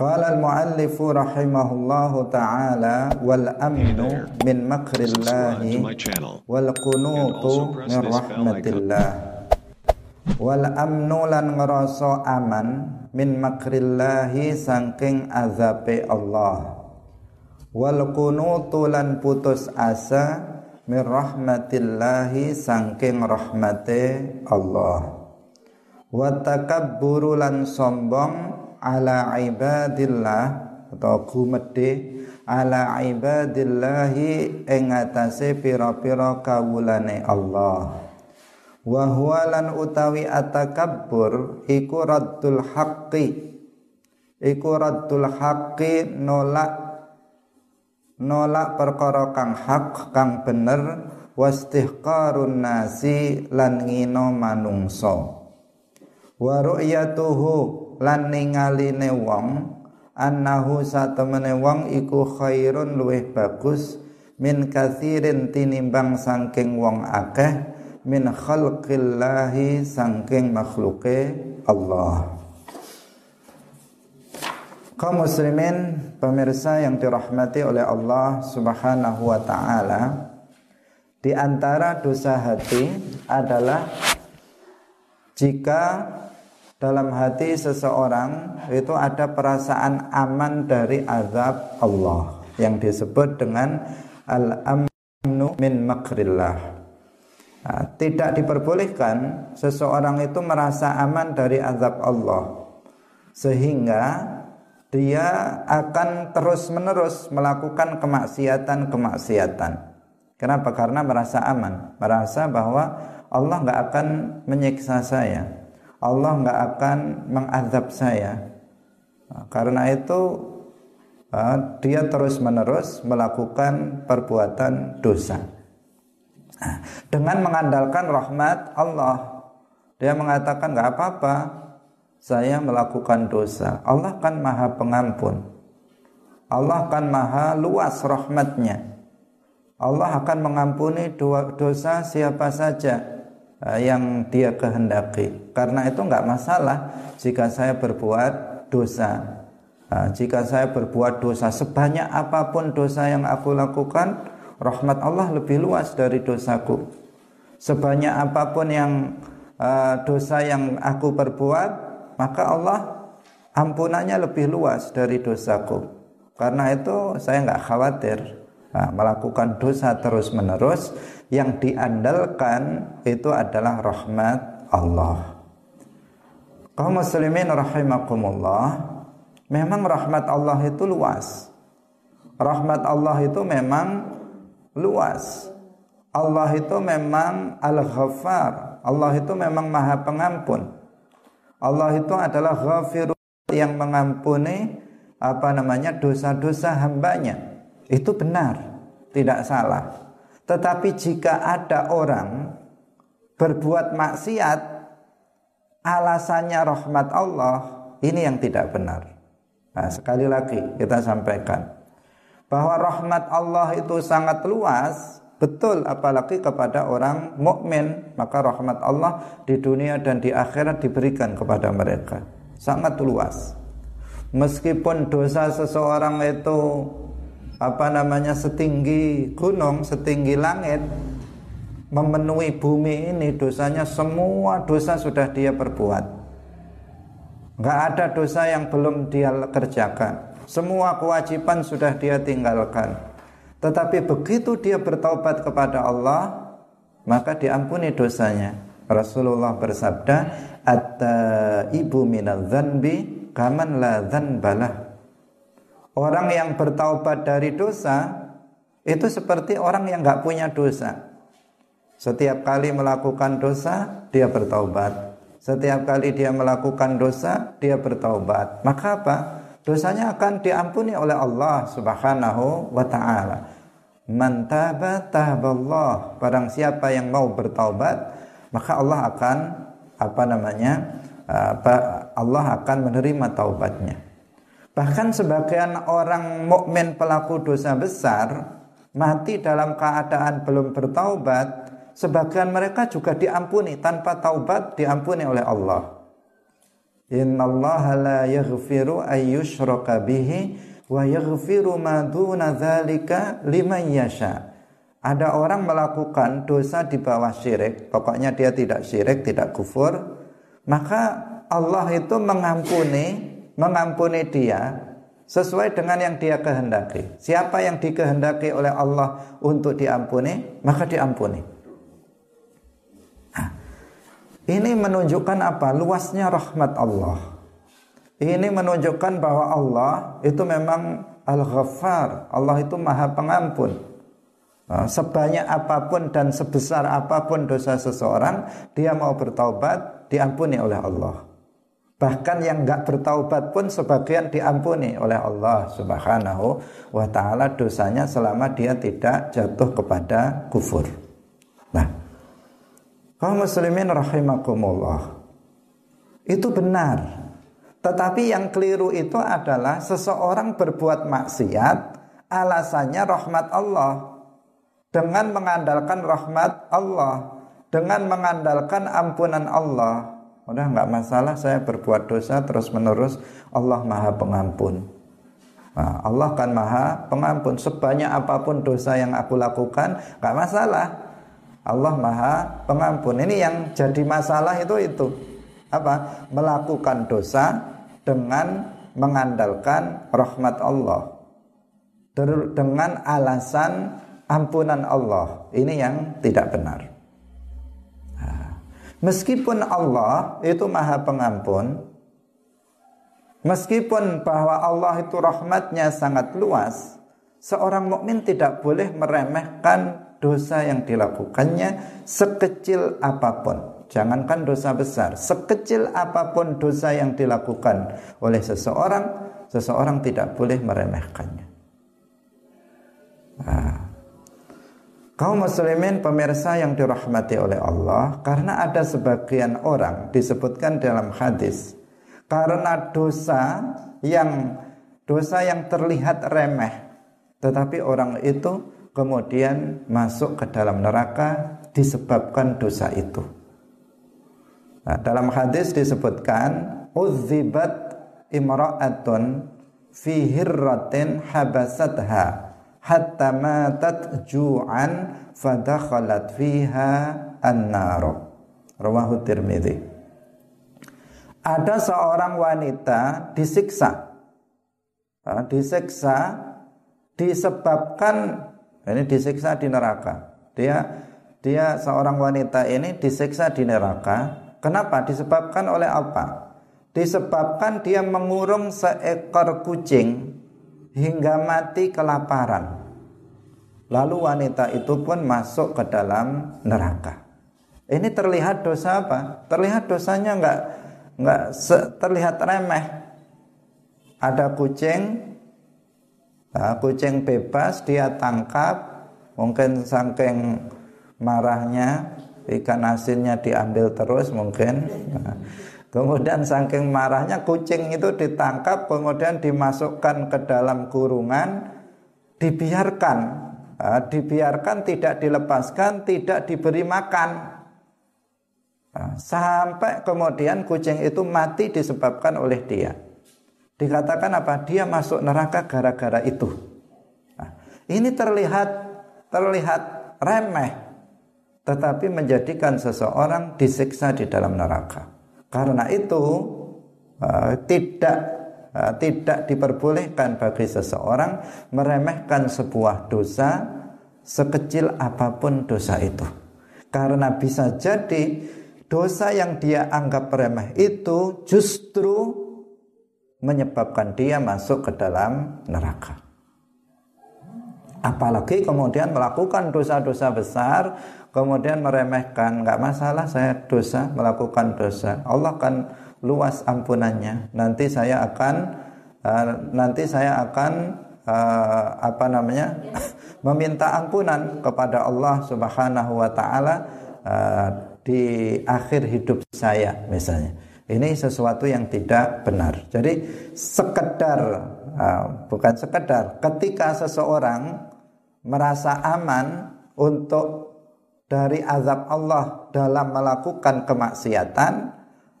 Qala al-muallif rahimahullahu taala wal amnu min makrillahi wal qunutu min rahmatillah. Wal amnu lan ngerasa aman min makrillahi saking azabe Allah. Wal qunutu lan putus asa min rahmatillahi saking rahmate Allah. Wa takabburu lan sombong ala ibadillah atau gumedhe ala ibadillahi ing atase pira-pira kawulane Allah. Wa huwa lan utawi atakabbur iku raddul haqqi. Iku raddul haqqi nolak nolak perkara kang hak kang bener wastihqarun nasi lan ngino manungsa. Wa ru'yatuhu lan ningaline wong annahu satemene wong iku khairun luwih bagus min kathirin tinimbang sangking wong akeh min khalqillahi sangking makhluke Allah. Kaum muslimin pemirsa yang dirahmati oleh Allah Subhanahu wa taala di antara dosa hati adalah jika dalam hati seseorang itu ada perasaan aman dari azab Allah yang disebut dengan al-amnu min makrillah. Nah, tidak diperbolehkan seseorang itu merasa aman dari azab Allah sehingga dia akan terus-menerus melakukan kemaksiatan-kemaksiatan. Kenapa? Karena merasa aman, merasa bahwa Allah nggak akan menyiksa saya Allah nggak akan mengadab saya. Nah, karena itu uh, dia terus menerus melakukan perbuatan dosa. Nah, dengan mengandalkan rahmat Allah, dia mengatakan nggak apa-apa, saya melakukan dosa. Allah kan maha pengampun. Allah kan maha luas rahmatnya. Allah akan mengampuni dosa siapa saja Eh, yang dia kehendaki. Karena itu nggak masalah jika saya berbuat dosa. Eh, jika saya berbuat dosa sebanyak apa pun dosa yang aku lakukan, rahmat Allah lebih luas dari dosaku. Sebanyak apa pun yang uh, dosa yang aku perbuat, maka Allah ampunannya lebih luas dari dosaku. Karena itu saya nggak khawatir nah, melakukan dosa terus menerus yang diandalkan itu adalah rahmat Allah. Kaum muslimin rahimakumullah, memang rahmat Allah itu luas. Rahmat Allah itu memang luas. Allah itu memang Al-Ghaffar. Allah itu memang Maha Pengampun. Allah itu adalah Ghafir yang mengampuni apa namanya dosa-dosa hambanya. Itu benar, tidak salah. Tetapi jika ada orang berbuat maksiat alasannya rahmat Allah, ini yang tidak benar. Nah, sekali lagi kita sampaikan bahwa rahmat Allah itu sangat luas, betul apalagi kepada orang mukmin, maka rahmat Allah di dunia dan di akhirat diberikan kepada mereka. Sangat luas. Meskipun dosa seseorang itu apa namanya setinggi gunung, setinggi langit, memenuhi bumi ini dosanya semua dosa sudah dia perbuat. Enggak ada dosa yang belum dia kerjakan. Semua kewajiban sudah dia tinggalkan. Tetapi begitu dia bertaubat kepada Allah, maka diampuni dosanya. Rasulullah bersabda, "At-taibu minadz-dzanbi kaman la dzanbalah." Orang yang bertaubat dari dosa itu seperti orang yang nggak punya dosa. Setiap kali melakukan dosa, dia bertaubat. Setiap kali dia melakukan dosa, dia bertaubat. Maka apa? Dosanya akan diampuni oleh Allah Subhanahu wa taala. Man taba. Barang siapa yang mau bertaubat, maka Allah akan apa namanya? Allah akan menerima taubatnya. Bahkan sebagian orang mukmin pelaku dosa besar mati dalam keadaan belum bertaubat, sebagian mereka juga diampuni tanpa taubat diampuni oleh Allah. Innallaha la yaghfiru ayyushraka bihi wa yaghfiru ma duna dzalika liman yasha. Ada orang melakukan dosa di bawah syirik, pokoknya dia tidak syirik, tidak kufur, maka Allah itu mengampuni mengampuni dia sesuai dengan yang dia kehendaki. Siapa yang dikehendaki oleh Allah untuk diampuni, maka diampuni. Ini menunjukkan apa? Luasnya rahmat Allah. Ini menunjukkan bahwa Allah itu memang Al-Ghaffar. Allah itu Maha Pengampun. Nah, sebanyak apa pun dan sebesar apa pun dosa seseorang, dia mau bertaubat, diampuni oleh Allah. Bahkan yang enggak bertaubat pun sebagian diampuni oleh Allah Subhanahu wa taala dosanya selama dia tidak jatuh kepada kufur. Nah, kaum muslimin rahimakumullah. Itu benar. Tetapi yang keliru itu adalah seseorang berbuat maksiat alasannya rahmat Allah dengan mengandalkan rahmat Allah, dengan mengandalkan ampunan Allah. Udah nggak masalah saya berbuat dosa terus menerus Allah Maha Pengampun. Nah, Allah kan Maha Pengampun sebanyak apa pun dosa yang aku lakukan nggak masalah Allah Maha Pengampun. Ini yang jadi masalah itu itu apa? Melakukan dosa dengan mengandalkan rahmat Allah. Dengan alasan ampunan Allah. Ini yang tidak benar. Meskipun Allah itu Maha Pengampun, meskipun bahwa Allah itu rahmatnya sangat luas, seorang mukmin tidak boleh meremehkan dosa yang dilakukannya sekecil apa pun. Jangankan dosa besar, sekecil apa pun dosa yang dilakukan oleh seseorang, seseorang tidak boleh meremehkannya. Nah, kaum muslimin pemirsa yang dirahmati oleh Allah, karena ada sebagian orang disebutkan dalam hadis, karena dosa yang dosa yang terlihat remeh, tetapi orang itu kemudian masuk ke dalam neraka disebabkan dosa itu. Nah, dalam hadis disebutkan uzibat imra'atun fi habasatha hatta matat ju'an fadakhalat fiha an-nar. Rawahu Tirmidzi. Ada seorang wanita disiksa. Disiksa disebabkan ini disiksa di neraka. Dia dia seorang wanita ini disiksa di neraka. Kenapa? Disebabkan oleh apa? Disebabkan dia mengurung seekor kucing hingga mati kelaparan. Lalu wanita itu pun masuk ke dalam neraka. Ini terlihat dosa apa? Terlihat dosanya enggak enggak terlihat remeh. Ada kucing Nah, kucing bebas dia tangkap, mungkin saking marahnya ikan asinnya diambil terus mungkin. Nah, kemudian saking marahnya kucing itu ditangkap, kemudian dimasukkan ke dalam kurungan, dibiarkan, dibiarkan tidak dilepaskan, tidak diberi makan. Sampai kemudian kucing itu mati disebabkan oleh dia. Dikatakan apa? Dia masuk neraka gara-gara itu. Nah, ini terlihat terlihat remeh, tetapi menjadikan seseorang disiksa di dalam neraka. Karena itu uh, tidak uh, tidak diperbolehkan bagi seseorang meremehkan sebuah dosa sekecil apa pun dosa itu. Karena bisa jadi dosa yang dia anggap remeh itu justru menyebabkan dia masuk ke dalam neraka. Apalagi kemudian melakukan dosa-dosa besar, kemudian meremehkan, nggak masalah saya dosa melakukan dosa. Allah kan luas ampunannya. Nanti saya akan uh, nanti saya akan uh, apa namanya meminta ampunan kepada Allah Subhanahu wa taala uh, di akhir hidup saya misalnya. Ini sesuatu yang tidak benar. Jadi sekedar uh, bukan sekedar ketika seseorang merasa aman untuk dari azab Allah dalam melakukan kemaksiatan,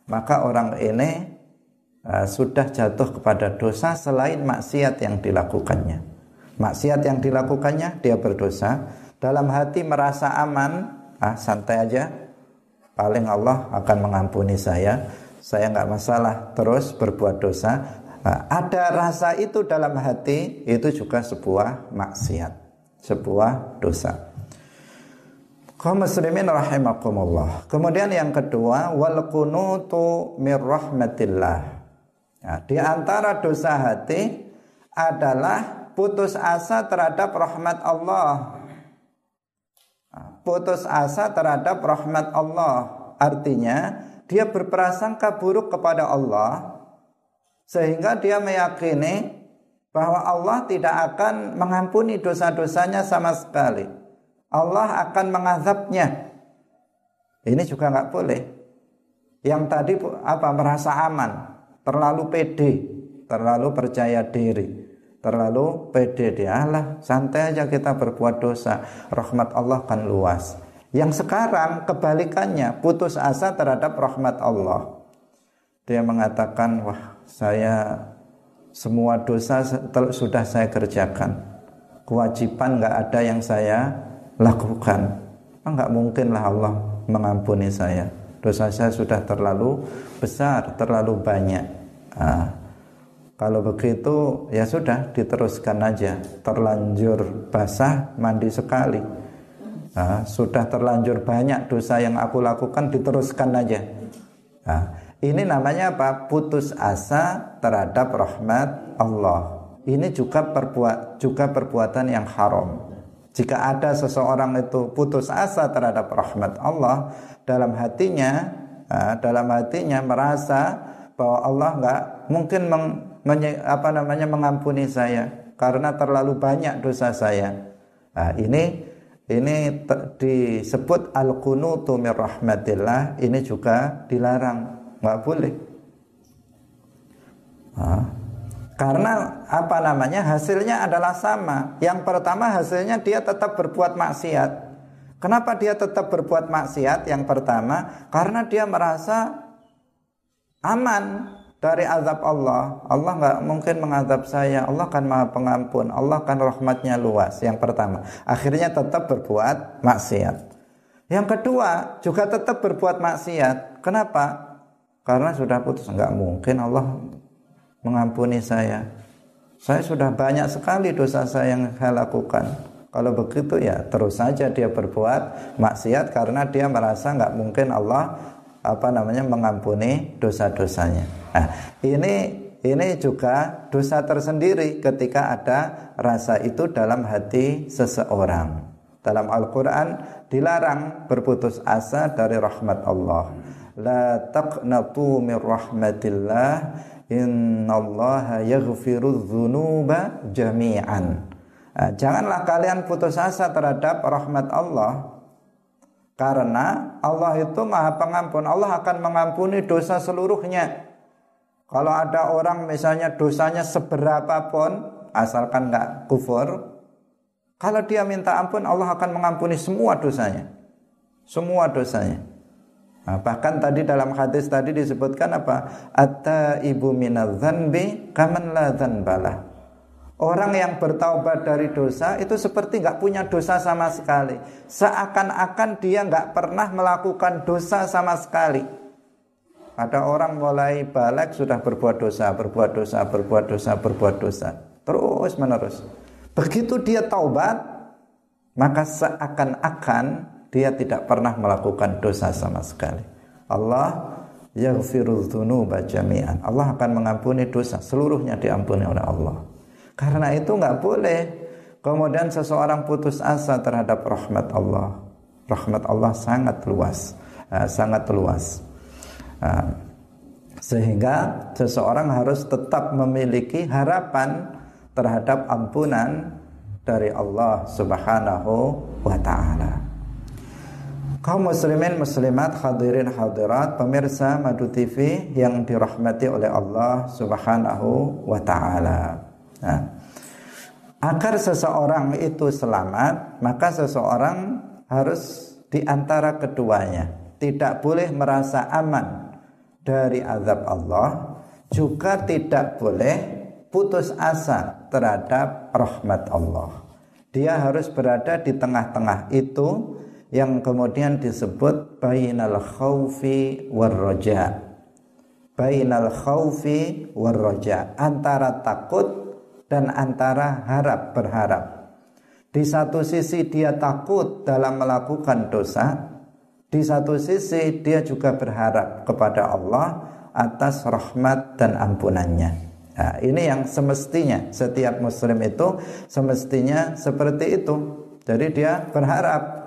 maka orang ini uh, sudah jatuh kepada dosa selain maksiat yang dilakukannya. Maksiat yang dilakukannya dia berdosa, dalam hati merasa aman, ah santai aja, paling Allah akan mengampuni saya, saya nggak masalah terus berbuat dosa. Nah, ada rasa itu dalam hati itu juga sebuah maksiat, sebuah dosa kaum muslimin rahimakumullah. Kemudian yang kedua wal kunutu mir rahmatillah. Ya, di antara dosa hati adalah putus asa terhadap rahmat Allah. Nah, putus asa terhadap rahmat Allah artinya dia berprasangka buruk kepada Allah sehingga dia meyakini bahwa Allah tidak akan mengampuni dosa-dosanya sama sekali. Allah akan mengazabnya. Ini juga nggak boleh. Yang tadi apa merasa aman, terlalu pede, terlalu percaya diri, terlalu pede dia Allah santai aja kita berbuat dosa, rahmat Allah kan luas. Yang sekarang kebalikannya, putus asa terhadap rahmat Allah. Dia mengatakan, wah saya semua dosa sudah saya kerjakan. Kewajiban nggak ada yang saya lakukan. Enggak mungkinlah Allah mengampuni saya. Dosa saya sudah terlalu besar, terlalu banyak. Nah, kalau begitu ya sudah diteruskan aja. Terlanjur basah mandi sekali. Nah, sudah terlanjur banyak dosa yang aku lakukan diteruskan aja. Nah, ini namanya apa? Putus asa terhadap rahmat Allah. Ini juga perbuat juga perbuatan yang haram. Jika ada seseorang itu putus asa terhadap rahmat Allah dalam hatinya, dalam hatinya merasa bahwa Allah nggak mungkin meng, menye, apa namanya mengampuni saya karena terlalu banyak dosa saya. Nah, ini ini disebut al-qunutu ini juga dilarang nggak boleh nah, karena apa namanya hasilnya adalah sama. Yang pertama hasilnya dia tetap berbuat maksiat. Kenapa dia tetap berbuat maksiat? Yang pertama karena dia merasa aman dari azab Allah. Allah nggak mungkin mengadab saya. Allah kan maha pengampun. Allah kan rahmatnya luas. Yang pertama. Akhirnya tetap berbuat maksiat. Yang kedua juga tetap berbuat maksiat. Kenapa? Karena sudah putus. Nggak mungkin Allah mengampuni saya. Saya sudah banyak sekali dosa saya yang saya lakukan. Kalau begitu ya terus saja dia berbuat maksiat karena dia merasa nggak mungkin Allah apa namanya mengampuni dosa-dosanya. Nah, ini ini juga dosa tersendiri ketika ada rasa itu dalam hati seseorang. Dalam Al-Qur'an dilarang berputus asa dari rahmat Allah. La taqnatu min rahmatillah innallaha yaghfiru dzunuba jami'an. Nah, janganlah kalian putus asa terhadap rahmat Allah karena Allah itu Maha Pengampun. Allah akan mengampuni dosa seluruhnya. Kalau ada orang misalnya dosanya seberapa pun asalkan nggak kufur, kalau dia minta ampun Allah akan mengampuni semua dosanya. Semua dosanya. Nah, bahkan tadi dalam hadis tadi disebutkan apa? Atta ibu minadzanbi kaman la dzanbalah. Orang yang bertaubat dari dosa itu seperti nggak punya dosa sama sekali. Seakan-akan dia nggak pernah melakukan dosa sama sekali. Ada orang mulai balik sudah berbuat dosa, berbuat dosa, berbuat dosa, berbuat dosa. Terus menerus. Begitu dia taubat, maka seakan-akan dia tidak pernah melakukan dosa sama sekali. Allah yaghfiru dzunuba jami'an. Allah akan mengampuni dosa, seluruhnya diampuni oleh Allah. Karena itu nggak boleh kemudian seseorang putus asa terhadap rahmat Allah. Rahmat Allah sangat luas, uh, sangat luas. Uh, sehingga seseorang harus tetap memiliki harapan terhadap ampunan dari Allah Subhanahu wa taala. Kaum muslimin muslimat hadirin hadirat pemirsa Madu TV yang dirahmati oleh Allah Subhanahu wa taala. Nah, agar seseorang itu selamat, maka seseorang harus di antara keduanya tidak boleh merasa aman dari azab Allah, juga tidak boleh putus asa terhadap rahmat Allah. Dia harus berada di tengah-tengah itu yang kemudian disebut bainal khaufi war raja. Bainal khaufi war raja, antara takut dan antara harap berharap. Di satu sisi dia takut dalam melakukan dosa, di satu sisi dia juga berharap kepada Allah atas rahmat dan ampunannya. Nah, ini yang semestinya setiap muslim itu semestinya seperti itu. Jadi dia berharap,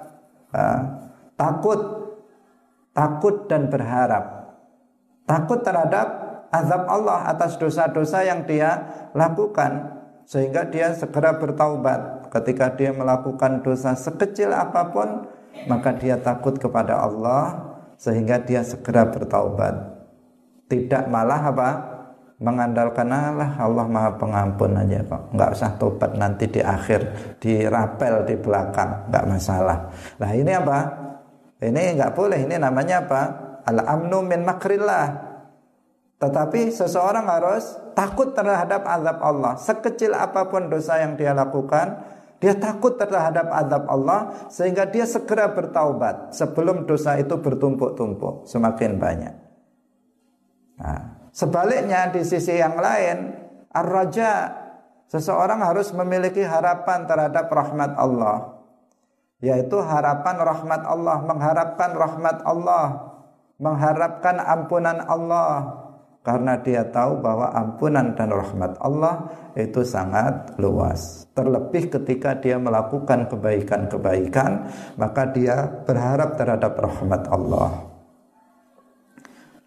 uh, takut, takut dan berharap. Takut terhadap azab Allah atas dosa-dosa yang dia lakukan sehingga dia segera bertaubat ketika dia melakukan dosa sekecil apa pun maka dia takut kepada Allah sehingga dia segera bertaubat. Tidak malah apa? Mengandalkan Allah Allah Maha Pengampun aja kok. Enggak usah tobat nanti di akhir di rapel di belakang, enggak masalah. Nah, ini apa? Ini enggak boleh. Ini namanya apa? Al-amnu min makrillah. Tetapi seseorang harus takut terhadap azab Allah. Sekecil apa pun dosa yang dia lakukan, dia takut terhadap azab Allah sehingga dia segera bertaubat sebelum dosa itu bertumpuk-tumpuk semakin banyak. Nah, sebaliknya di sisi yang lain, ar-raja seseorang harus memiliki harapan terhadap rahmat Allah. Yaitu harapan rahmat Allah, mengharapkan rahmat Allah, mengharapkan ampunan Allah, karena dia tahu bahwa ampunan dan rahmat Allah itu sangat luas. Terlebih ketika dia melakukan kebaikan-kebaikan, maka dia berharap terhadap rahmat Allah.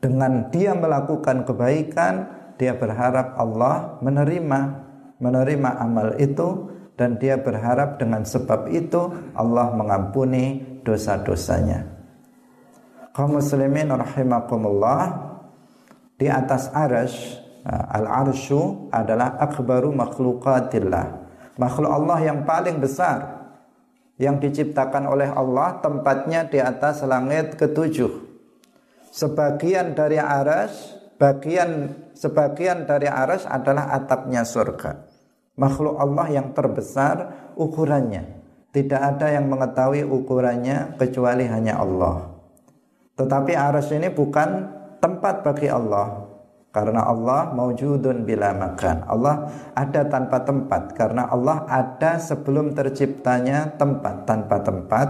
Dengan dia melakukan kebaikan, dia berharap Allah menerima menerima amal itu dan dia berharap dengan sebab itu Allah mengampuni dosa-dosanya. Kaum muslimin rahimakumullah, di atas arash al-arsyu adalah akbaru makhlukatillah makhluk Allah yang paling besar yang diciptakan oleh Allah tempatnya di atas langit ketujuh sebagian dari arash bagian sebagian dari arash adalah atapnya surga. Makhluk Allah yang terbesar ukurannya. Tidak ada yang mengetahui ukurannya kecuali hanya Allah. Tetapi arash ini bukan tempat bagi Allah. Karena Allah maujudun bila makan. Allah ada tanpa tempat. Karena Allah ada sebelum terciptanya tempat tanpa tempat.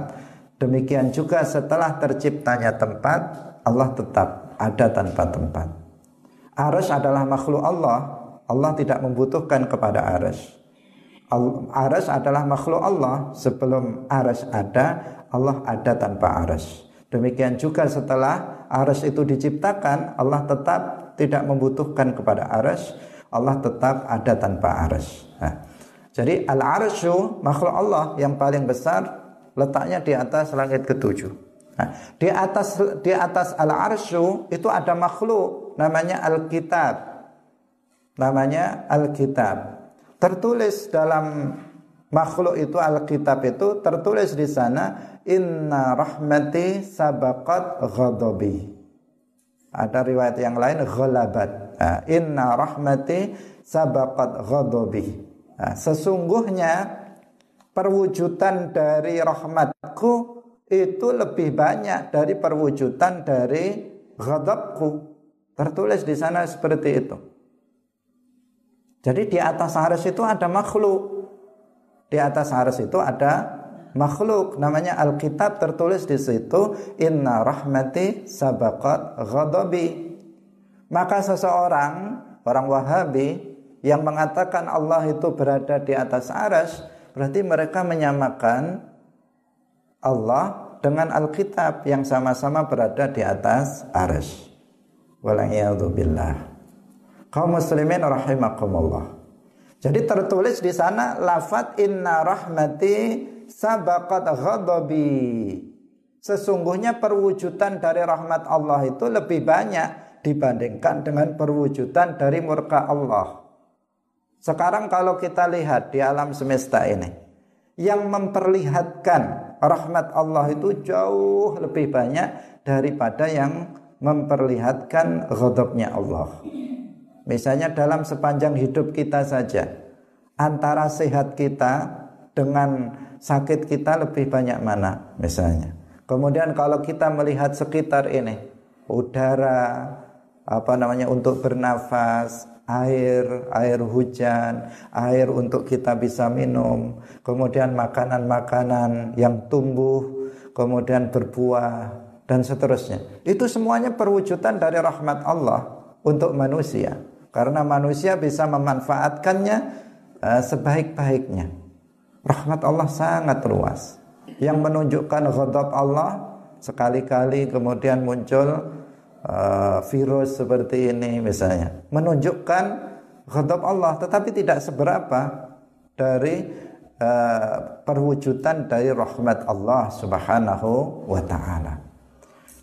Demikian juga setelah terciptanya tempat, Allah tetap ada tanpa tempat. Arsh adalah makhluk Allah. Allah tidak membutuhkan kepada arsh. Arsh adalah makhluk Allah. Sebelum arsh ada, Allah ada tanpa arsh. Demikian juga setelah aras itu diciptakan, Allah tetap tidak membutuhkan kepada aras, Allah tetap ada tanpa aras. Nah, jadi al-arsyu makhluk Allah yang paling besar letaknya di atas langit ketujuh. Nah, di atas di atas al-arsyu itu ada makhluk namanya al-kitab. Namanya al-kitab. Tertulis dalam makhluk itu al-kitab itu tertulis di sana inna rahmati sabaqat ghadabi. Ada riwayat yang lain ghalabat. Nah, inna rahmati sabaqat ghadabi. Nah, sesungguhnya perwujudan dari rahmatku itu lebih banyak dari perwujudan dari ghadabku. Tertulis di sana seperti itu. Jadi di atas haras itu ada makhluk. Di atas haras itu ada makhluk namanya Alkitab tertulis di situ inna rahmati sabaqat ghadabi maka seseorang orang Wahabi yang mengatakan Allah itu berada di atas aras berarti mereka menyamakan Allah dengan Alkitab yang sama-sama berada di atas aras billah kaum muslimin rahimakumullah jadi tertulis di sana lafat inna rahmati sabaqat ghadabi. Sesungguhnya perwujudan dari rahmat Allah itu lebih banyak dibandingkan dengan perwujudan dari murka Allah. Sekarang kalau kita lihat di alam semesta ini, yang memperlihatkan rahmat Allah itu jauh lebih banyak daripada yang memperlihatkan ghadabnya Allah. Misalnya dalam sepanjang hidup kita saja, antara sehat kita dengan sakit kita lebih banyak mana misalnya. Kemudian kalau kita melihat sekitar ini, udara, apa namanya untuk bernafas, air, air hujan, air untuk kita bisa minum, kemudian makanan-makanan yang tumbuh, kemudian berbuah dan seterusnya. Itu semuanya perwujudan dari rahmat Allah untuk manusia. Karena manusia bisa memanfaatkannya uh, sebaik-baiknya. Rahmat Allah sangat luas. Yang menunjukkan ghadab Allah sekali-kali kemudian muncul uh, virus seperti ini misalnya menunjukkan ghadab Allah tetapi tidak seberapa dari uh, perwujudan dari rahmat Allah Subhanahu wa taala.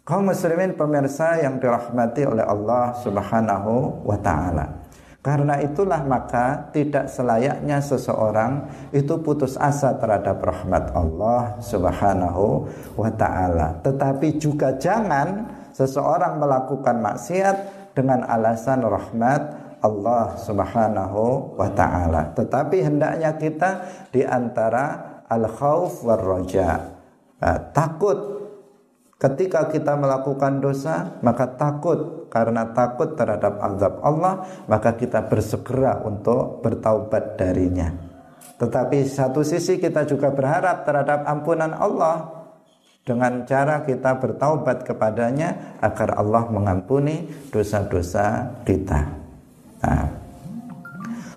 Kaum muslimin pemirsa yang dirahmati oleh Allah Subhanahu wa taala. Karena itulah maka tidak selayaknya seseorang itu putus asa terhadap rahmat Allah Subhanahu wa taala. Tetapi juga jangan seseorang melakukan maksiat dengan alasan rahmat Allah Subhanahu wa taala. Tetapi hendaknya kita di antara al-khauf war raja. Nah, takut ketika kita melakukan dosa, maka takut karena takut terhadap azab Allah, maka kita bersegera untuk bertaubat darinya. Tetapi satu sisi kita juga berharap terhadap ampunan Allah dengan cara kita bertaubat kepadanya agar Allah mengampuni dosa-dosa kita. Nah,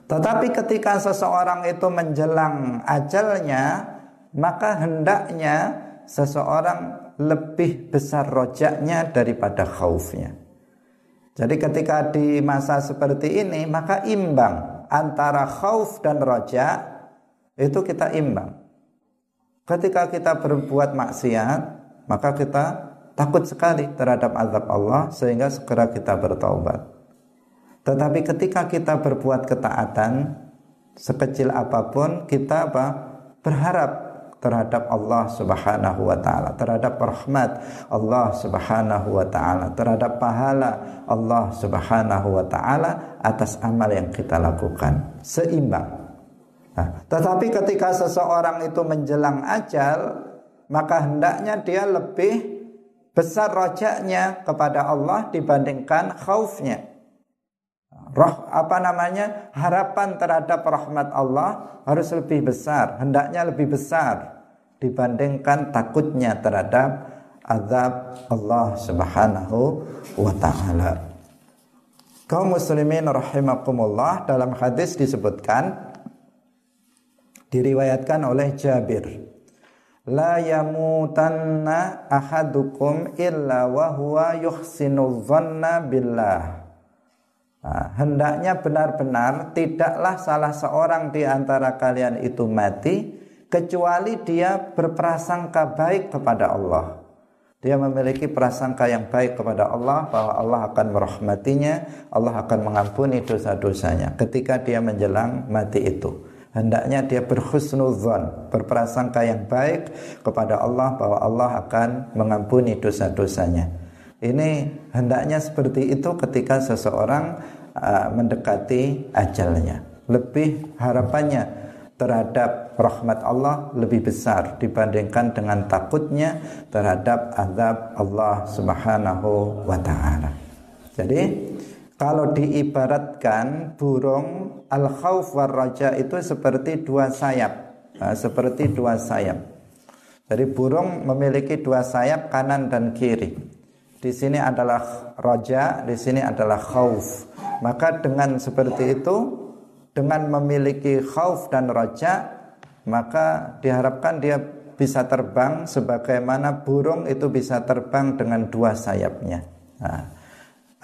tetapi ketika seseorang itu menjelang ajalnya, maka hendaknya seseorang lebih besar rojaknya daripada khaufnya. Jadi ketika di masa seperti ini, maka imbang antara khauf dan rojak itu kita imbang. Ketika kita berbuat maksiat, maka kita takut sekali terhadap azab Allah sehingga segera kita bertaubat. Tetapi ketika kita berbuat ketaatan sekecil apa pun kita apa? berharap terhadap Allah Subhanahu wa taala, terhadap rahmat Allah Subhanahu wa taala, terhadap pahala Allah Subhanahu wa taala atas amal yang kita lakukan. Seimbang. Nah, tetapi ketika seseorang itu menjelang ajal, maka hendaknya dia lebih besar rojaknya kepada Allah dibandingkan khaufnya. Roh apa namanya? harapan terhadap rahmat Allah harus lebih besar, hendaknya lebih besar dibandingkan takutnya terhadap azab Allah Subhanahu wa taala. Kaum muslimin rahimakumullah dalam hadis disebutkan diriwayatkan oleh Jabir. La yamutanna ahadukum illa wa huwa yuhsinu dhanna billah. Nah, hendaknya benar-benar tidaklah salah seorang di antara kalian itu mati kecuali dia berprasangka baik kepada Allah. Dia memiliki prasangka yang baik kepada Allah bahwa Allah akan merahmatinya, Allah akan mengampuni dosa-dosanya ketika dia menjelang mati itu hendaknya dia berhusnudzon, berprasangka yang baik kepada Allah bahwa Allah akan mengampuni dosa-dosanya. Ini hendaknya seperti itu ketika seseorang uh, mendekati ajalnya. Lebih harapannya terhadap rahmat Allah lebih besar dibandingkan dengan takutnya terhadap azab Allah Subhanahu wa taala. Jadi kalau diibaratkan burung al khawf war raja itu seperti dua sayap, nah, seperti dua sayap. Jadi burung memiliki dua sayap kanan dan kiri. Di sini adalah raja, di sini adalah khauf. Maka dengan seperti itu, dengan memiliki khauf dan raja, maka diharapkan dia bisa terbang sebagaimana burung itu bisa terbang dengan dua sayapnya. Nah,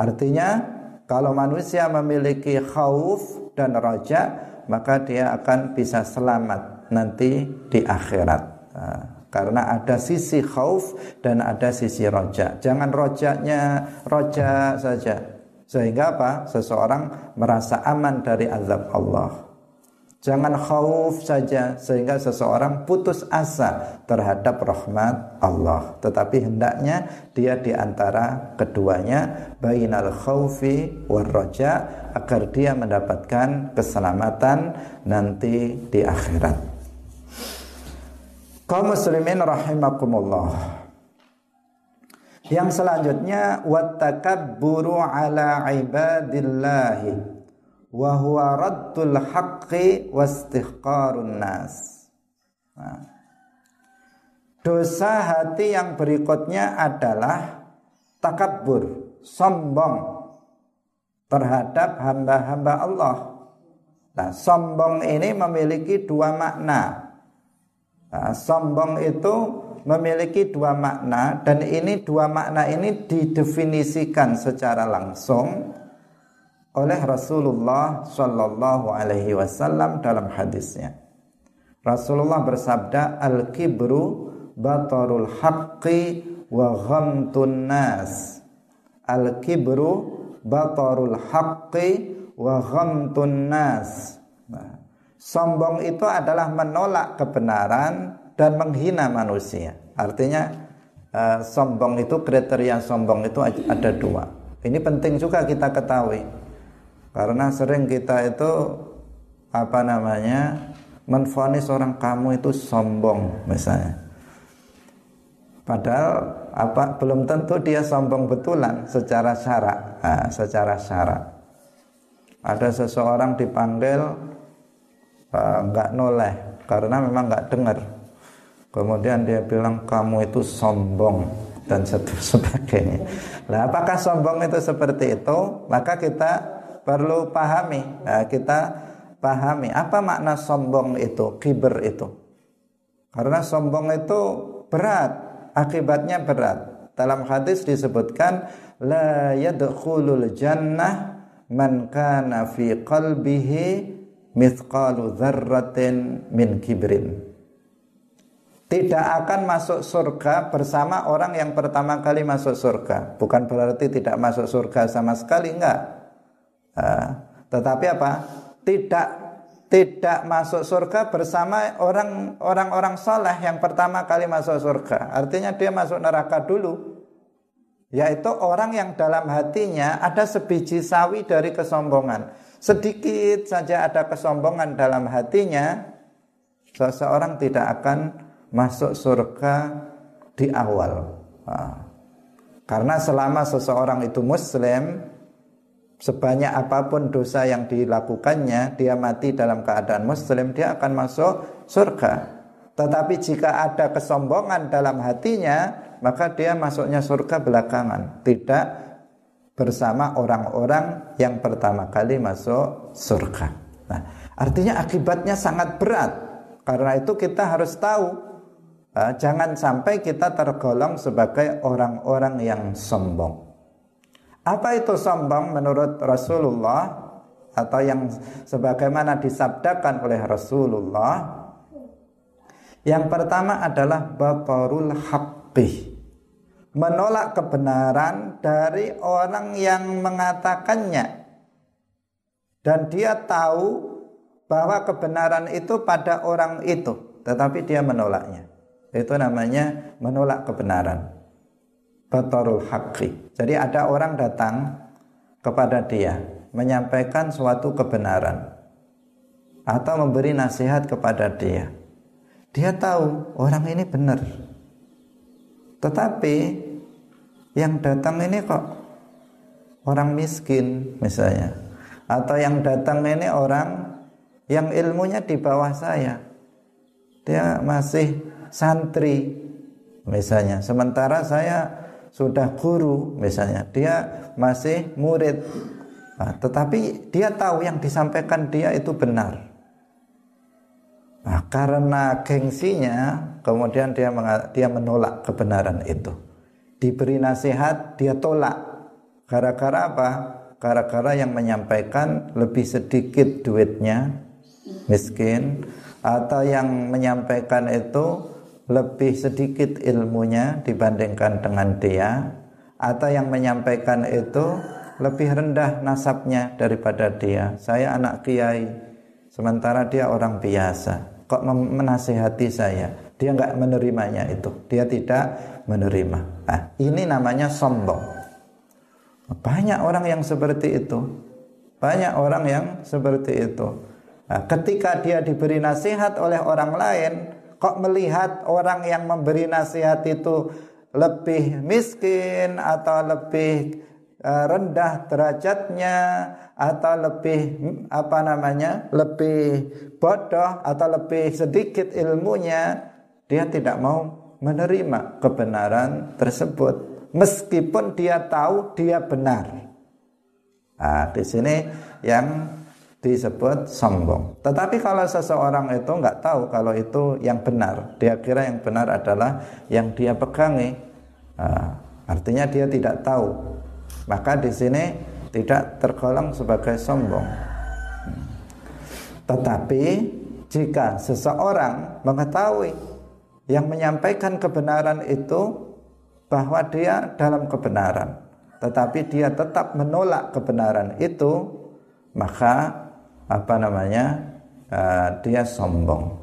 artinya kalau manusia memiliki khauf dan raja, maka dia akan bisa selamat nanti di akhirat. Nah, karena ada sisi khauf dan ada sisi roja. Jangan rojanya roja saja. Sehingga apa? Seseorang merasa aman dari azab Allah. Jangan khauf saja sehingga seseorang putus asa terhadap rahmat Allah. Tetapi hendaknya dia di antara keduanya bainal khaufi war roja agar dia mendapatkan keselamatan nanti di akhirat. Kaum muslimin rahimakumullah. Yang selanjutnya wattakabburu ala ibadillahi wa huwa raddul haqqi wastihqarun nas. Nah. Dosa hati yang berikutnya adalah takabur, sombong terhadap hamba-hamba Allah. Nah, sombong ini memiliki dua makna. Nah, sombong itu memiliki dua makna dan ini dua makna ini didefinisikan secara langsung oleh Rasulullah Shallallahu Alaihi Wasallam dalam hadisnya. Rasulullah bersabda, al kibru batarul haqqi wa ghamtun nas. Al kibru batarul haqqi wa ghamtun nas. Nah, sombong itu adalah menolak kebenaran dan menghina manusia. Artinya uh, sombong itu kriteria sombong itu ada dua. Ini penting juga kita ketahui karena sering kita itu apa namanya menfonis orang kamu itu sombong misalnya. Padahal apa belum tentu dia sombong betulan secara syarak, nah, secara syarak. Ada seseorang dipanggil enggak uh, noleh karena memang enggak dengar. Kemudian dia bilang kamu itu sombong dan sebagainya. Nah, apakah sombong itu seperti itu? Maka kita perlu pahami. Nah, kita pahami. Apa makna sombong itu kiber itu? Karena sombong itu berat akibatnya berat. Dalam hadis disebutkan la yadkhulul jannah man kana fi qalbihi mithqalu dzarratin min kibrin. Tidak akan masuk surga bersama orang yang pertama kali masuk surga. Bukan berarti tidak masuk surga sama sekali, enggak tetapi apa? Tidak tidak masuk surga bersama orang orang-orang soleh yang pertama kali masuk surga. Artinya dia masuk neraka dulu. Yaitu orang yang dalam hatinya ada sebiji sawi dari kesombongan. Sedikit saja ada kesombongan dalam hatinya, seseorang tidak akan masuk surga di awal. Nah, karena selama seseorang itu muslim, sebanyak apa pun dosa yang dilakukannya, dia mati dalam keadaan muslim, dia akan masuk surga. Tetapi jika ada kesombongan dalam hatinya, maka dia masuknya surga belakangan, tidak bersama orang-orang yang pertama kali masuk surga. Nah, artinya akibatnya sangat berat. Karena itu kita harus tahu eh, jangan sampai kita tergolong sebagai orang-orang yang sombong. Apa itu sombong menurut Rasulullah atau yang sebagaimana disabdakan oleh Rasulullah? Yang pertama adalah batarul haqqi. Menolak kebenaran dari orang yang mengatakannya. Dan dia tahu bahwa kebenaran itu pada orang itu, tetapi dia menolaknya. Itu namanya menolak kebenaran batarul haqqi. Jadi ada orang datang kepada dia menyampaikan suatu kebenaran atau memberi nasihat kepada dia. Dia tahu orang ini benar. Tetapi yang datang ini kok orang miskin misalnya atau yang datang ini orang yang ilmunya di bawah saya. Dia masih santri misalnya. Sementara saya sudah guru misalnya. Dia masih murid. Nah, tetapi dia tahu yang disampaikan dia itu benar. Nah, karena gengsinya kemudian dia dia menolak kebenaran itu. Diberi nasihat dia tolak. Gara-gara apa? Gara-gara yang menyampaikan lebih sedikit duitnya miskin atau yang menyampaikan itu lebih sedikit ilmunya dibandingkan dengan dia atau yang menyampaikan itu lebih rendah nasabnya daripada dia. Saya anak kiai, sementara dia orang biasa. Kok menasehati saya? Dia nggak menerimanya itu. Dia tidak menerima. Nah, ini namanya sombong. Banyak orang yang seperti itu. Banyak orang yang seperti itu. Nah, ketika dia diberi nasihat oleh orang lain kok melihat orang yang memberi nasihat itu lebih miskin atau lebih uh, rendah derajatnya atau lebih apa namanya lebih bodoh atau lebih sedikit ilmunya dia tidak mau menerima kebenaran tersebut. Meskipun dia tahu dia benar. Nah, di sini yang disebut sombong. Tetapi kalau seseorang itu nggak tahu kalau itu yang benar, dia kira yang benar adalah yang dia pegangi. Nah, artinya dia tidak tahu. Maka di sini tidak tergolong sebagai sombong. Tetapi jika seseorang mengetahui yang menyampaikan kebenaran itu bahwa dia dalam kebenaran, tetapi dia tetap menolak kebenaran itu, maka apa namanya uh, dia sombong.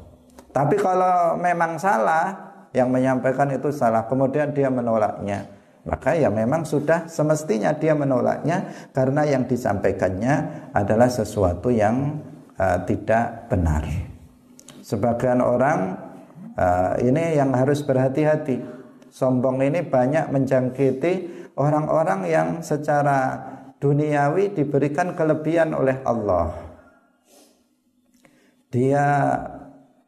Tapi kalau memang salah yang menyampaikan itu salah, kemudian dia menolaknya, maka ya memang sudah semestinya dia menolaknya karena yang disampaikannya adalah sesuatu yang uh, tidak benar. Sebagian orang uh, ini yang harus berhati-hati. Sombong ini banyak menjangkiti orang-orang yang secara duniawi diberikan kelebihan oleh Allah dia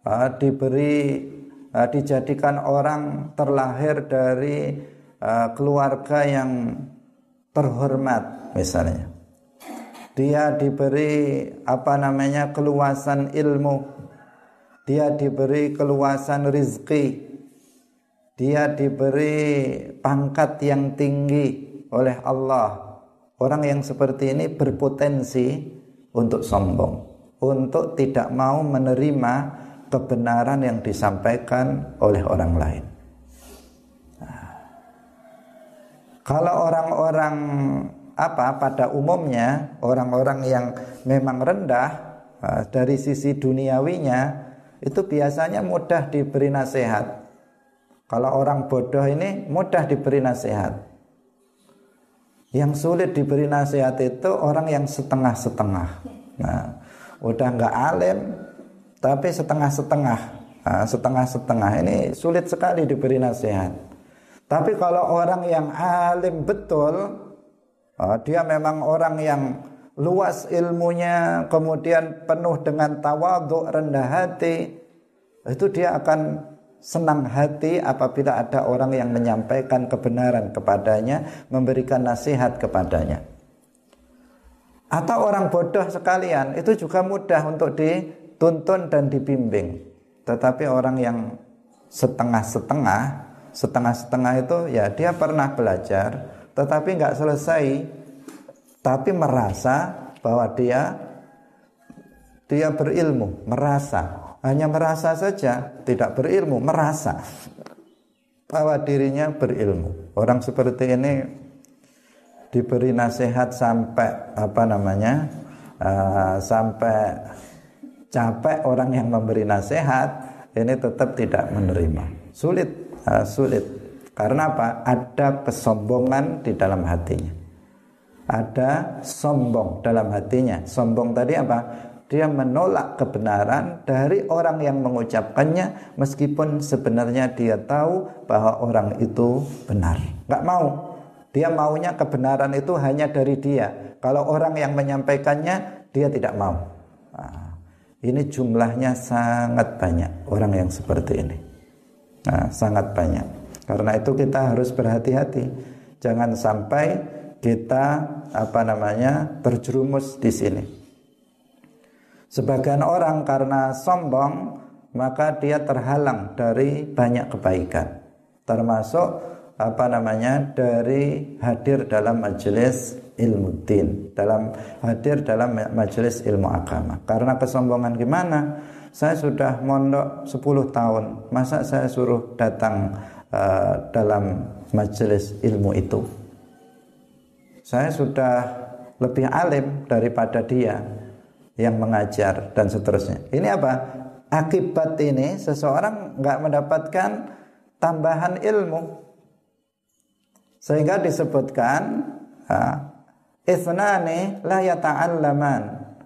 uh, diberi uh, dijadikan orang terlahir dari uh, keluarga yang terhormat misalnya. Dia diberi apa namanya keluasan ilmu. Dia diberi keluasan rizki. Dia diberi pangkat yang tinggi oleh Allah. Orang yang seperti ini berpotensi untuk sombong untuk tidak mau menerima kebenaran yang disampaikan oleh orang lain. Nah, kalau orang-orang apa pada umumnya orang-orang yang memang rendah uh, dari sisi duniawinya itu biasanya mudah diberi nasihat. Kalau orang bodoh ini mudah diberi nasihat. Yang sulit diberi nasihat itu orang yang setengah-setengah. Nah, udah nggak alim tapi setengah-setengah. Nah, setengah-setengah ini sulit sekali diberi nasihat. Tapi kalau orang yang alim betul oh, dia memang orang yang luas ilmunya kemudian penuh dengan tawaduk rendah hati itu dia akan senang hati apabila ada orang yang menyampaikan kebenaran kepadanya memberikan nasihat kepadanya atau orang bodoh sekalian itu juga mudah untuk dituntun dan dibimbing. Tetapi orang yang setengah-setengah, setengah-setengah itu ya dia pernah belajar, tetapi nggak selesai, tapi merasa bahwa dia dia berilmu, merasa hanya merasa saja, tidak berilmu, merasa bahwa dirinya berilmu. Orang seperti ini diberi nasihat sampai apa namanya uh, sampai capek orang yang memberi nasihat ini tetap tidak menerima. Sulit uh, sulit. Karena apa? Ada kesombongan di dalam hatinya. Ada sombong dalam hatinya. Sombong tadi apa? Dia menolak kebenaran dari orang yang mengucapkannya meskipun sebenarnya dia tahu bahwa orang itu benar. Nggak mau dia maunya kebenaran itu hanya dari dia. Kalau orang yang menyampaikannya, dia tidak mau. Nah, ini jumlahnya sangat banyak orang yang seperti ini. Nah, sangat banyak. Karena itu kita harus berhati-hati. Jangan sampai kita apa namanya terjerumus di sini. Sebagian orang karena sombong maka dia terhalang dari banyak kebaikan. Termasuk apa namanya dari hadir dalam majelis ilmu din dalam hadir dalam majelis ilmu agama karena kesombongan gimana saya sudah mondok 10 tahun masa saya suruh datang uh, dalam majelis ilmu itu saya sudah lebih alim daripada dia yang mengajar dan seterusnya. Ini apa? Akibat ini seseorang nggak mendapatkan tambahan ilmu. Sehingga disebutkan Ithnani la yata'allaman.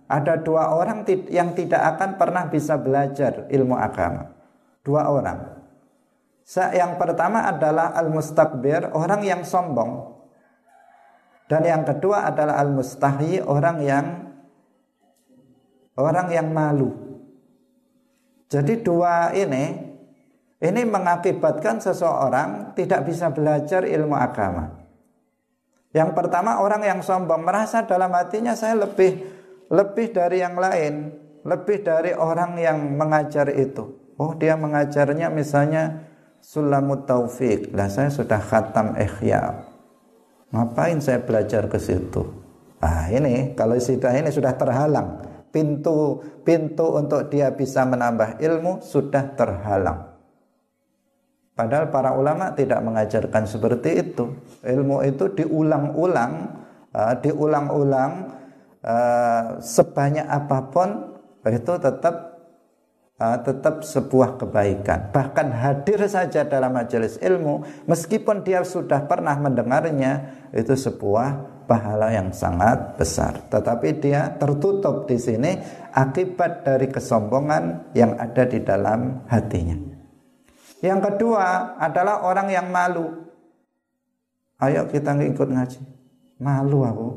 Ada dua orang yang tidak akan pernah bisa belajar ilmu agama. Dua orang. Yang pertama adalah al-mustakbir Orang yang sombong. Dan yang kedua adalah al-mustahi Orang yang Orang yang malu. Jadi dua ini Ini mengakibatkan seseorang Tidak bisa belajar ilmu agama yang pertama orang yang sombong merasa dalam hatinya saya lebih lebih dari yang lain, lebih dari orang yang mengajar itu. Oh, dia mengajarnya misalnya Sulamut Taufik. Lah saya sudah khatam Ihya. Ngapain saya belajar ke situ? Ah, ini kalau sudah ini sudah terhalang. Pintu pintu untuk dia bisa menambah ilmu sudah terhalang. Padahal para ulama tidak mengajarkan seperti itu. Ilmu itu diulang-ulang, uh, diulang-ulang uh, sebanyak apa pun itu tetap uh, tetap sebuah kebaikan. Bahkan hadir saja dalam majelis ilmu, meskipun dia sudah pernah mendengarnya, itu sebuah pahala yang sangat besar. Tetapi dia tertutup di sini akibat dari kesombongan yang ada di dalam hatinya. Yang kedua adalah orang yang malu. Ayo kita ikut ngaji. Malu aku.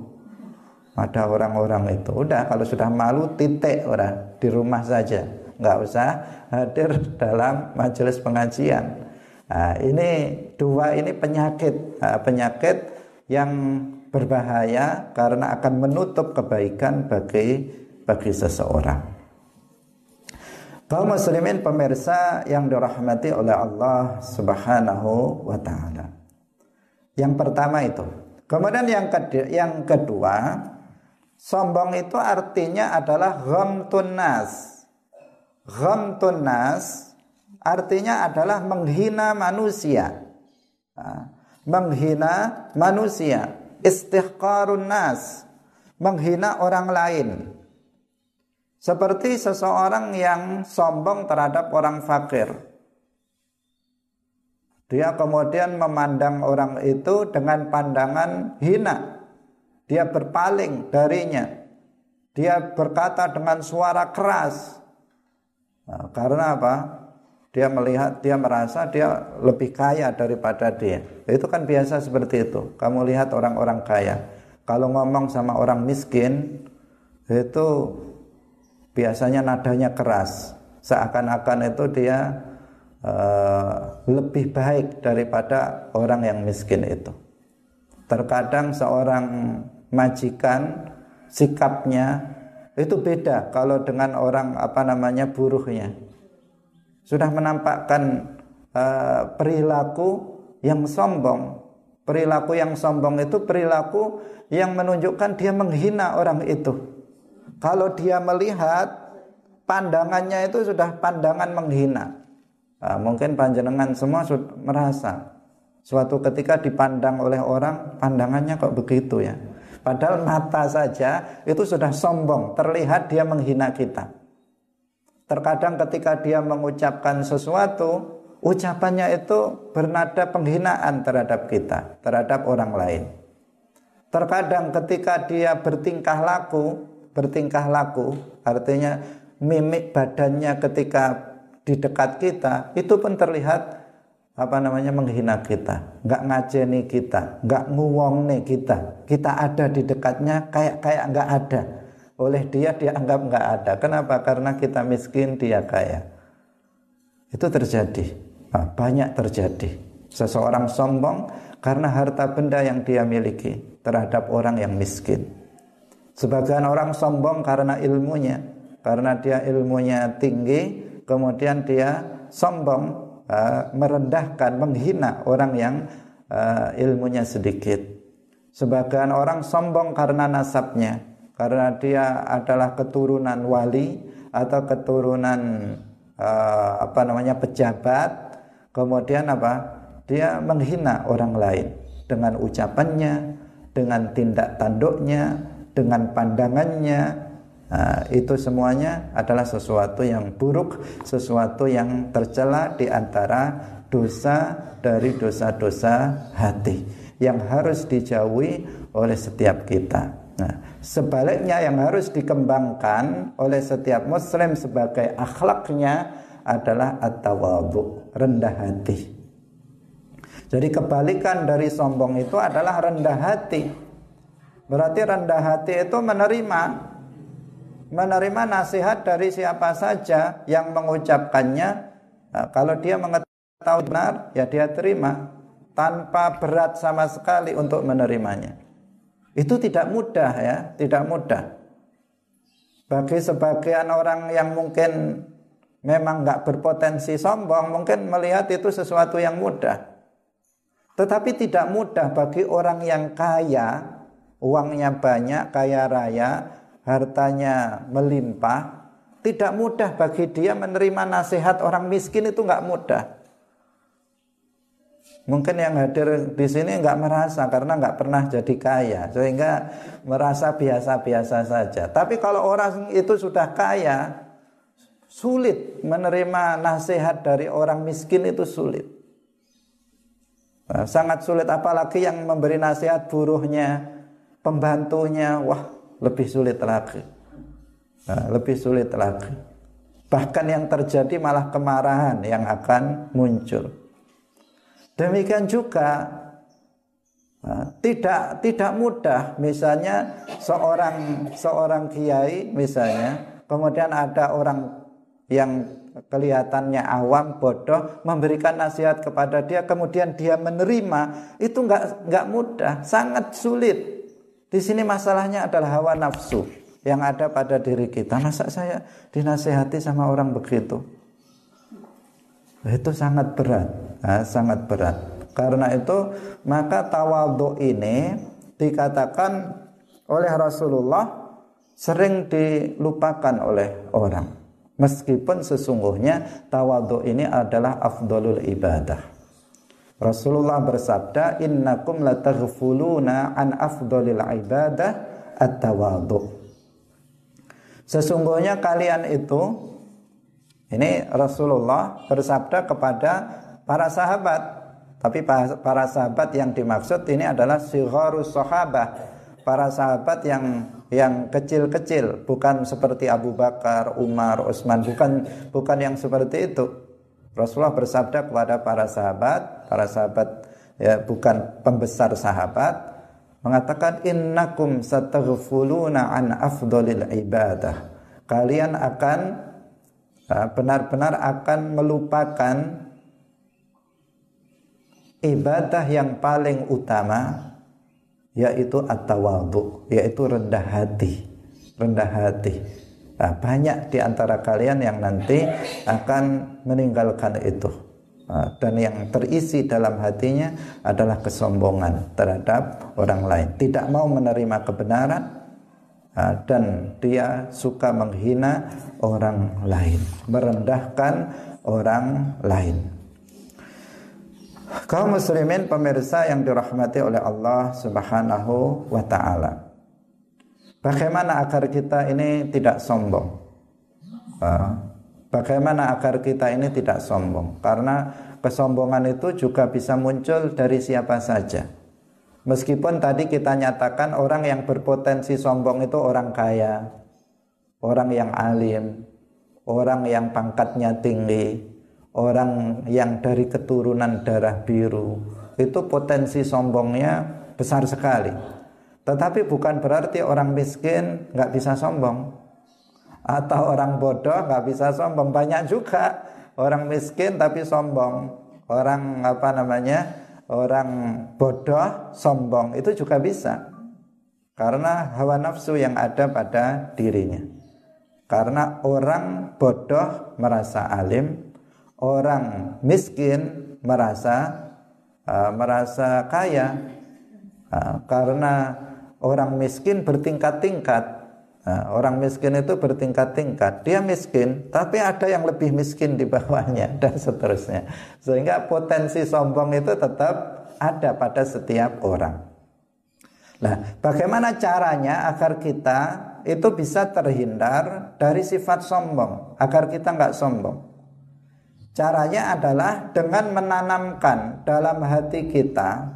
Ada orang-orang itu. Udah kalau sudah malu titik orang di rumah saja. Nggak usah hadir dalam majelis pengajian. Nah, ini dua ini penyakit. Nah, penyakit yang berbahaya karena akan menutup kebaikan bagi bagi seseorang. Kaum muslimin pemirsa yang dirahmati oleh Allah Subhanahu wa taala. Yang pertama itu. Kemudian yang kedua, yang kedua, sombong itu artinya adalah ghamtun nas. Ghamtun nas artinya adalah menghina manusia. Menghina manusia, istihqarun nas, menghina orang lain. Seperti seseorang yang sombong terhadap orang fakir. Dia kemudian memandang orang itu dengan pandangan hina. Dia berpaling darinya. Dia berkata dengan suara keras. Nah, karena apa? Dia melihat, dia merasa dia lebih kaya daripada dia. Itu kan biasa seperti itu. Kamu lihat orang-orang kaya. Kalau ngomong sama orang miskin, itu biasanya nadanya keras. Seakan-akan itu dia uh, lebih baik daripada orang yang miskin itu. Terkadang seorang majikan sikapnya itu beda kalau dengan orang apa namanya buruhnya. Sudah menampakkan uh, perilaku yang sombong. Perilaku yang sombong itu perilaku yang menunjukkan dia menghina orang itu kalau dia melihat pandangannya itu sudah pandangan menghina. Nah, mungkin panjenengan semua sudah merasa suatu ketika dipandang oleh orang pandangannya kok begitu ya. Padahal mata saja itu sudah sombong, terlihat dia menghina kita. Terkadang ketika dia mengucapkan sesuatu, ucapannya itu bernada penghinaan terhadap kita, terhadap orang lain. Terkadang ketika dia bertingkah laku, bertingkah laku artinya mimik badannya ketika di dekat kita itu pun terlihat apa namanya menghina kita, nggak ngajeni kita, nggak nguwong nih kita, kita ada di dekatnya kayak kayak nggak ada, oleh dia dia anggap nggak ada. Kenapa? Karena kita miskin dia kaya. Itu terjadi, nah, banyak terjadi. Seseorang sombong karena harta benda yang dia miliki terhadap orang yang miskin. Sebagian orang sombong karena ilmunya, karena dia ilmunya tinggi, kemudian dia sombong, uh, merendahkan, menghina orang yang uh, ilmunya sedikit. Sebagian orang sombong karena nasabnya, karena dia adalah keturunan wali atau keturunan uh, apa namanya pejabat, kemudian apa? Dia menghina orang lain dengan ucapannya, dengan tindak tanduknya, dengan pandangannya Nah, itu semuanya adalah sesuatu yang buruk, sesuatu yang tercela di antara dosa dari dosa-dosa hati yang harus dijauhi oleh setiap kita. Nah, sebaliknya yang harus dikembangkan oleh setiap muslim sebagai akhlaknya adalah at-tawadhu, rendah hati. Jadi kebalikan dari sombong itu adalah rendah hati. Berarti rendah hati itu menerima menerima nasihat dari siapa saja yang mengucapkannya. Nah, kalau dia mengetahui benar, ya dia terima tanpa berat sama sekali untuk menerimanya. Itu tidak mudah ya, tidak mudah. Bagi sebagian orang yang mungkin memang nggak berpotensi sombong, mungkin melihat itu sesuatu yang mudah. Tetapi tidak mudah bagi orang yang kaya, uangnya banyak, kaya raya, hartanya melimpah, tidak mudah bagi dia menerima nasihat orang miskin itu nggak mudah. Mungkin yang hadir di sini nggak merasa karena nggak pernah jadi kaya, sehingga merasa biasa-biasa saja. Tapi kalau orang itu sudah kaya, sulit menerima nasihat dari orang miskin itu sulit. Nah, sangat sulit apalagi yang memberi nasihat buruhnya, pembantunya, wah lebih sulit lagi. Nah, lebih sulit lagi. Bahkan yang terjadi malah kemarahan yang akan muncul. Demikian juga nah, tidak tidak mudah misalnya seorang seorang kiai misalnya kemudian ada orang yang kelihatannya awam bodoh memberikan nasihat kepada dia kemudian dia menerima itu nggak nggak mudah sangat sulit di sini masalahnya adalah hawa nafsu yang ada pada diri kita. Masa saya dinasehati sama orang begitu? Itu sangat berat, nah, sangat berat. Karena itu maka tawadhu ini dikatakan oleh Rasulullah sering dilupakan oleh orang. Meskipun sesungguhnya tawadhu ini adalah afdolul ibadah. Rasulullah bersabda, "Innakum lataghfuluna an afdhalil ibadah at-tawadhu." Sesungguhnya kalian itu ini Rasulullah bersabda kepada para sahabat. Tapi para sahabat yang dimaksud ini adalah sigharus sahabah. Para sahabat yang yang kecil-kecil, bukan seperti Abu Bakar, Umar, Utsman, bukan bukan yang seperti itu. Rasulullah bersabda kepada para sahabat, para sahabat ya bukan pembesar sahabat, mengatakan innakum sataghfuluna an afdolil ibadah. Kalian akan ya, benar-benar akan melupakan ibadah yang paling utama yaitu at-tawadhu, yaitu rendah hati. Rendah hati. Nah, banyak di antara kalian yang nanti akan meninggalkan itu. Nah, dan yang terisi dalam hatinya adalah kesombongan terhadap orang lain. Tidak mau menerima kebenaran nah, dan dia suka menghina orang lain, merendahkan orang lain. Kaum muslimin pemirsa yang dirahmati oleh Allah Subhanahu wa taala. Bagaimana agar kita ini tidak sombong? Bagaimana agar kita ini tidak sombong? Karena kesombongan itu juga bisa muncul dari siapa saja. Meskipun tadi kita nyatakan orang yang berpotensi sombong itu orang kaya, orang yang alim, orang yang pangkatnya tinggi, orang yang dari keturunan darah biru, itu potensi sombongnya besar sekali. Tetapi bukan berarti orang miskin nggak bisa sombong. Atau orang bodoh nggak bisa sombong. Banyak juga orang miskin tapi sombong, orang apa namanya orang bodoh sombong. Itu juga bisa. Karena hawa nafsu yang ada pada dirinya. Karena orang bodoh merasa alim, orang miskin merasa uh, merasa kaya. Uh, karena orang miskin bertingkat-tingkat. Nah, orang miskin itu bertingkat-tingkat. Dia miskin, tapi ada yang lebih miskin di bawahnya dan seterusnya. Sehingga potensi sombong itu tetap ada pada setiap orang. Nah, bagaimana caranya agar kita itu bisa terhindar dari sifat sombong agar kita nggak sombong. Caranya adalah dengan menanamkan dalam hati kita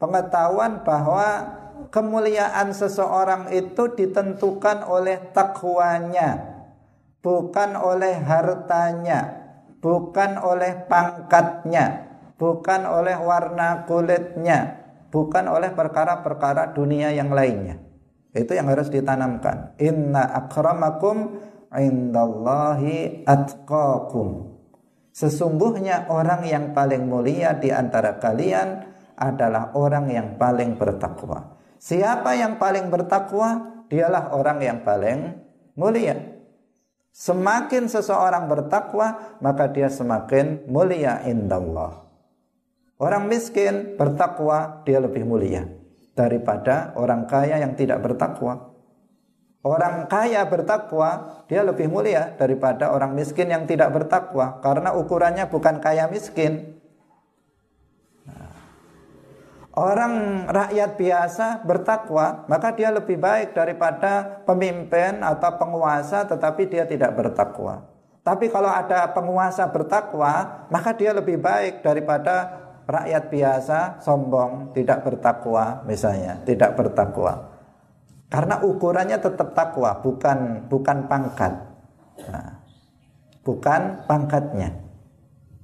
pengetahuan bahwa kemuliaan seseorang itu ditentukan oleh takwanya, bukan oleh hartanya, bukan oleh pangkatnya, bukan oleh warna kulitnya, bukan oleh perkara-perkara dunia yang lainnya. Itu yang harus ditanamkan. Inna akramakum indallahi atqakum. Sesungguhnya orang yang paling mulia di antara kalian adalah orang yang paling bertakwa. Siapa yang paling bertakwa? Dialah orang yang paling mulia. Semakin seseorang bertakwa, maka dia semakin mulia indallah. Orang miskin bertakwa, dia lebih mulia daripada orang kaya yang tidak bertakwa. Orang kaya bertakwa, dia lebih mulia daripada orang miskin yang tidak bertakwa karena ukurannya bukan kaya miskin. Orang rakyat biasa bertakwa, maka dia lebih baik daripada pemimpin atau penguasa tetapi dia tidak bertakwa. Tapi kalau ada penguasa bertakwa, maka dia lebih baik daripada rakyat biasa sombong, tidak bertakwa misalnya, tidak bertakwa. Karena ukurannya tetap takwa, bukan bukan pangkat. Nah, bukan pangkatnya.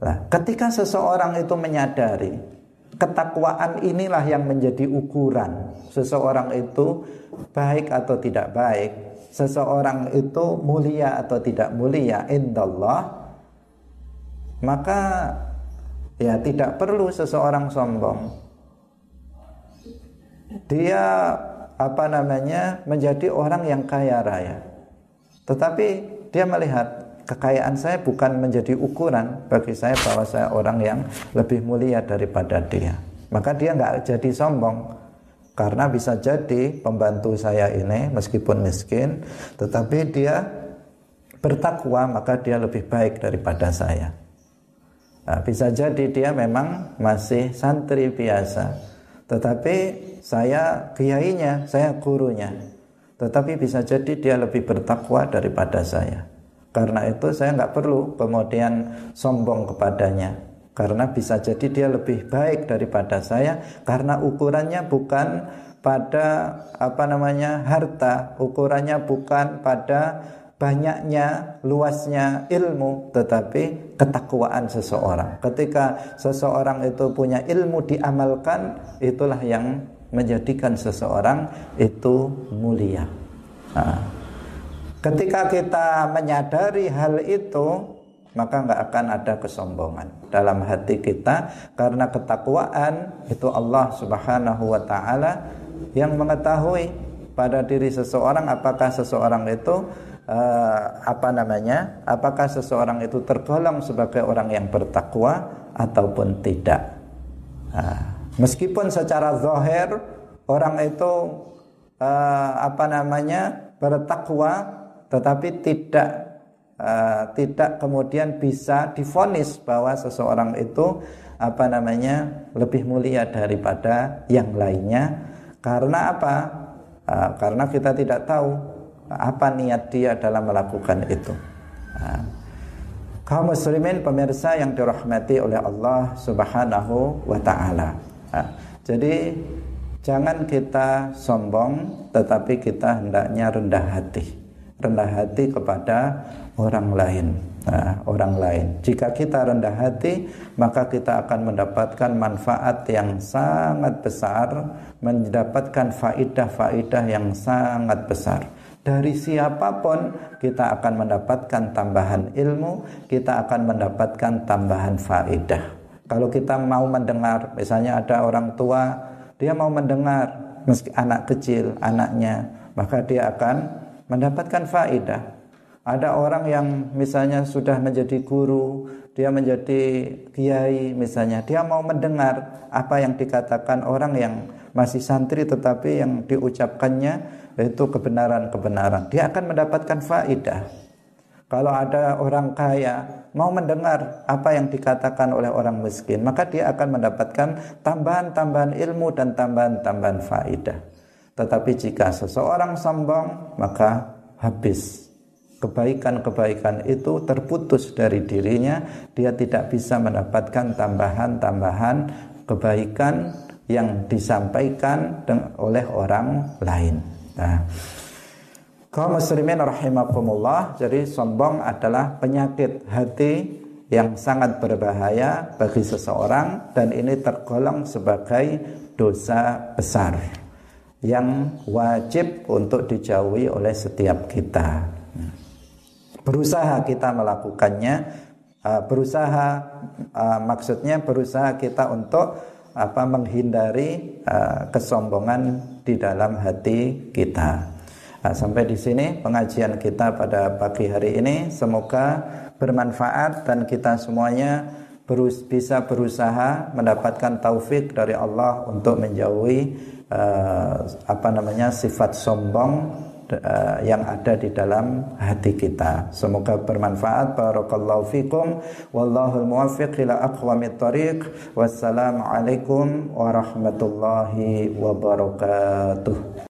Nah, ketika seseorang itu menyadari ketakwaan inilah yang menjadi ukuran seseorang itu baik atau tidak baik, seseorang itu mulia atau tidak mulia indallah, maka Ya, tidak perlu seseorang sombong. Dia apa namanya? menjadi orang yang kaya raya. Tetapi dia melihat kekayaan saya bukan menjadi ukuran bagi saya bahwa saya orang yang lebih mulia daripada dia. Maka dia nggak jadi sombong karena bisa jadi pembantu saya ini meskipun miskin, tetapi dia bertakwa maka dia lebih baik daripada saya. Nah, bisa jadi dia memang masih santri biasa. Tetapi saya kiainya, saya gurunya. Tetapi bisa jadi dia lebih bertakwa daripada saya. Karena itu saya nggak perlu kemudian sombong kepadanya. Karena bisa jadi dia lebih baik daripada saya. Karena ukurannya bukan pada apa namanya harta, ukurannya bukan pada banyaknya, luasnya ilmu, tetapi ketakwaan seseorang. Ketika seseorang itu punya ilmu diamalkan, itulah yang menjadikan seseorang itu mulia. Nah, ketika kita menyadari hal itu, maka nggak akan ada kesombongan dalam hati kita karena ketakwaan itu Allah Subhanahu wa taala yang mengetahui pada diri seseorang apakah seseorang itu uh, apa namanya? Apakah seseorang itu tergolong sebagai orang yang bertakwa ataupun tidak? Nah, meskipun secara zahir orang itu uh, apa namanya bertakwa, tetapi tidak uh, tidak kemudian bisa difonis bahwa seseorang itu apa namanya lebih mulia daripada yang lainnya karena apa? Uh, karena kita tidak tahu apa niat dia dalam melakukan itu. Nah, kaum muslimin pemirsa yang dirahmati oleh Allah Subhanahu wa taala. Nah, jadi jangan kita sombong tetapi kita hendaknya rendah hati. Rendah hati kepada orang lain. Nah, orang lain. Jika kita rendah hati, maka kita akan mendapatkan manfaat yang sangat besar, mendapatkan faidah-faidah yang sangat besar dari siapa pun kita akan mendapatkan tambahan ilmu, kita akan mendapatkan tambahan faedah. Kalau kita mau mendengar, misalnya ada orang tua, dia mau mendengar meski anak kecil, anaknya, maka dia akan mendapatkan faedah. Ada orang yang misalnya sudah menjadi guru, dia menjadi kiai misalnya, dia mau mendengar apa yang dikatakan orang yang masih santri tetapi yang diucapkannya itu kebenaran-kebenaran. Dia akan mendapatkan faidah. Kalau ada orang kaya mau mendengar apa yang dikatakan oleh orang miskin, maka dia akan mendapatkan tambahan-tambahan ilmu dan tambahan-tambahan faidah. Tetapi jika seseorang sombong, maka habis. Kebaikan-kebaikan itu terputus dari dirinya, dia tidak bisa mendapatkan tambahan-tambahan kebaikan yang disampaikan oleh orang lain. Nah, kaum muslimin rahimakumullah, jadi sombong adalah penyakit hati yang sangat berbahaya bagi seseorang dan ini tergolong sebagai dosa besar yang wajib untuk dijauhi oleh setiap kita. Berusaha kita melakukannya, uh, berusaha uh, maksudnya berusaha kita untuk apa menghindari uh, kesombongan di dalam hati kita. Nah, sampai di sini pengajian kita pada pagi hari ini semoga bermanfaat dan kita semuanya berus bisa berusaha mendapatkan taufik dari Allah untuk menjauhi uh, apa namanya sifat sombong uh, yang ada di dalam hati kita. Semoga bermanfaat. Barakallahu fikum. Wallahul muwaffiq ila aqwamit thariq. Wassalamualaikum warahmatullahi wabarakatuh.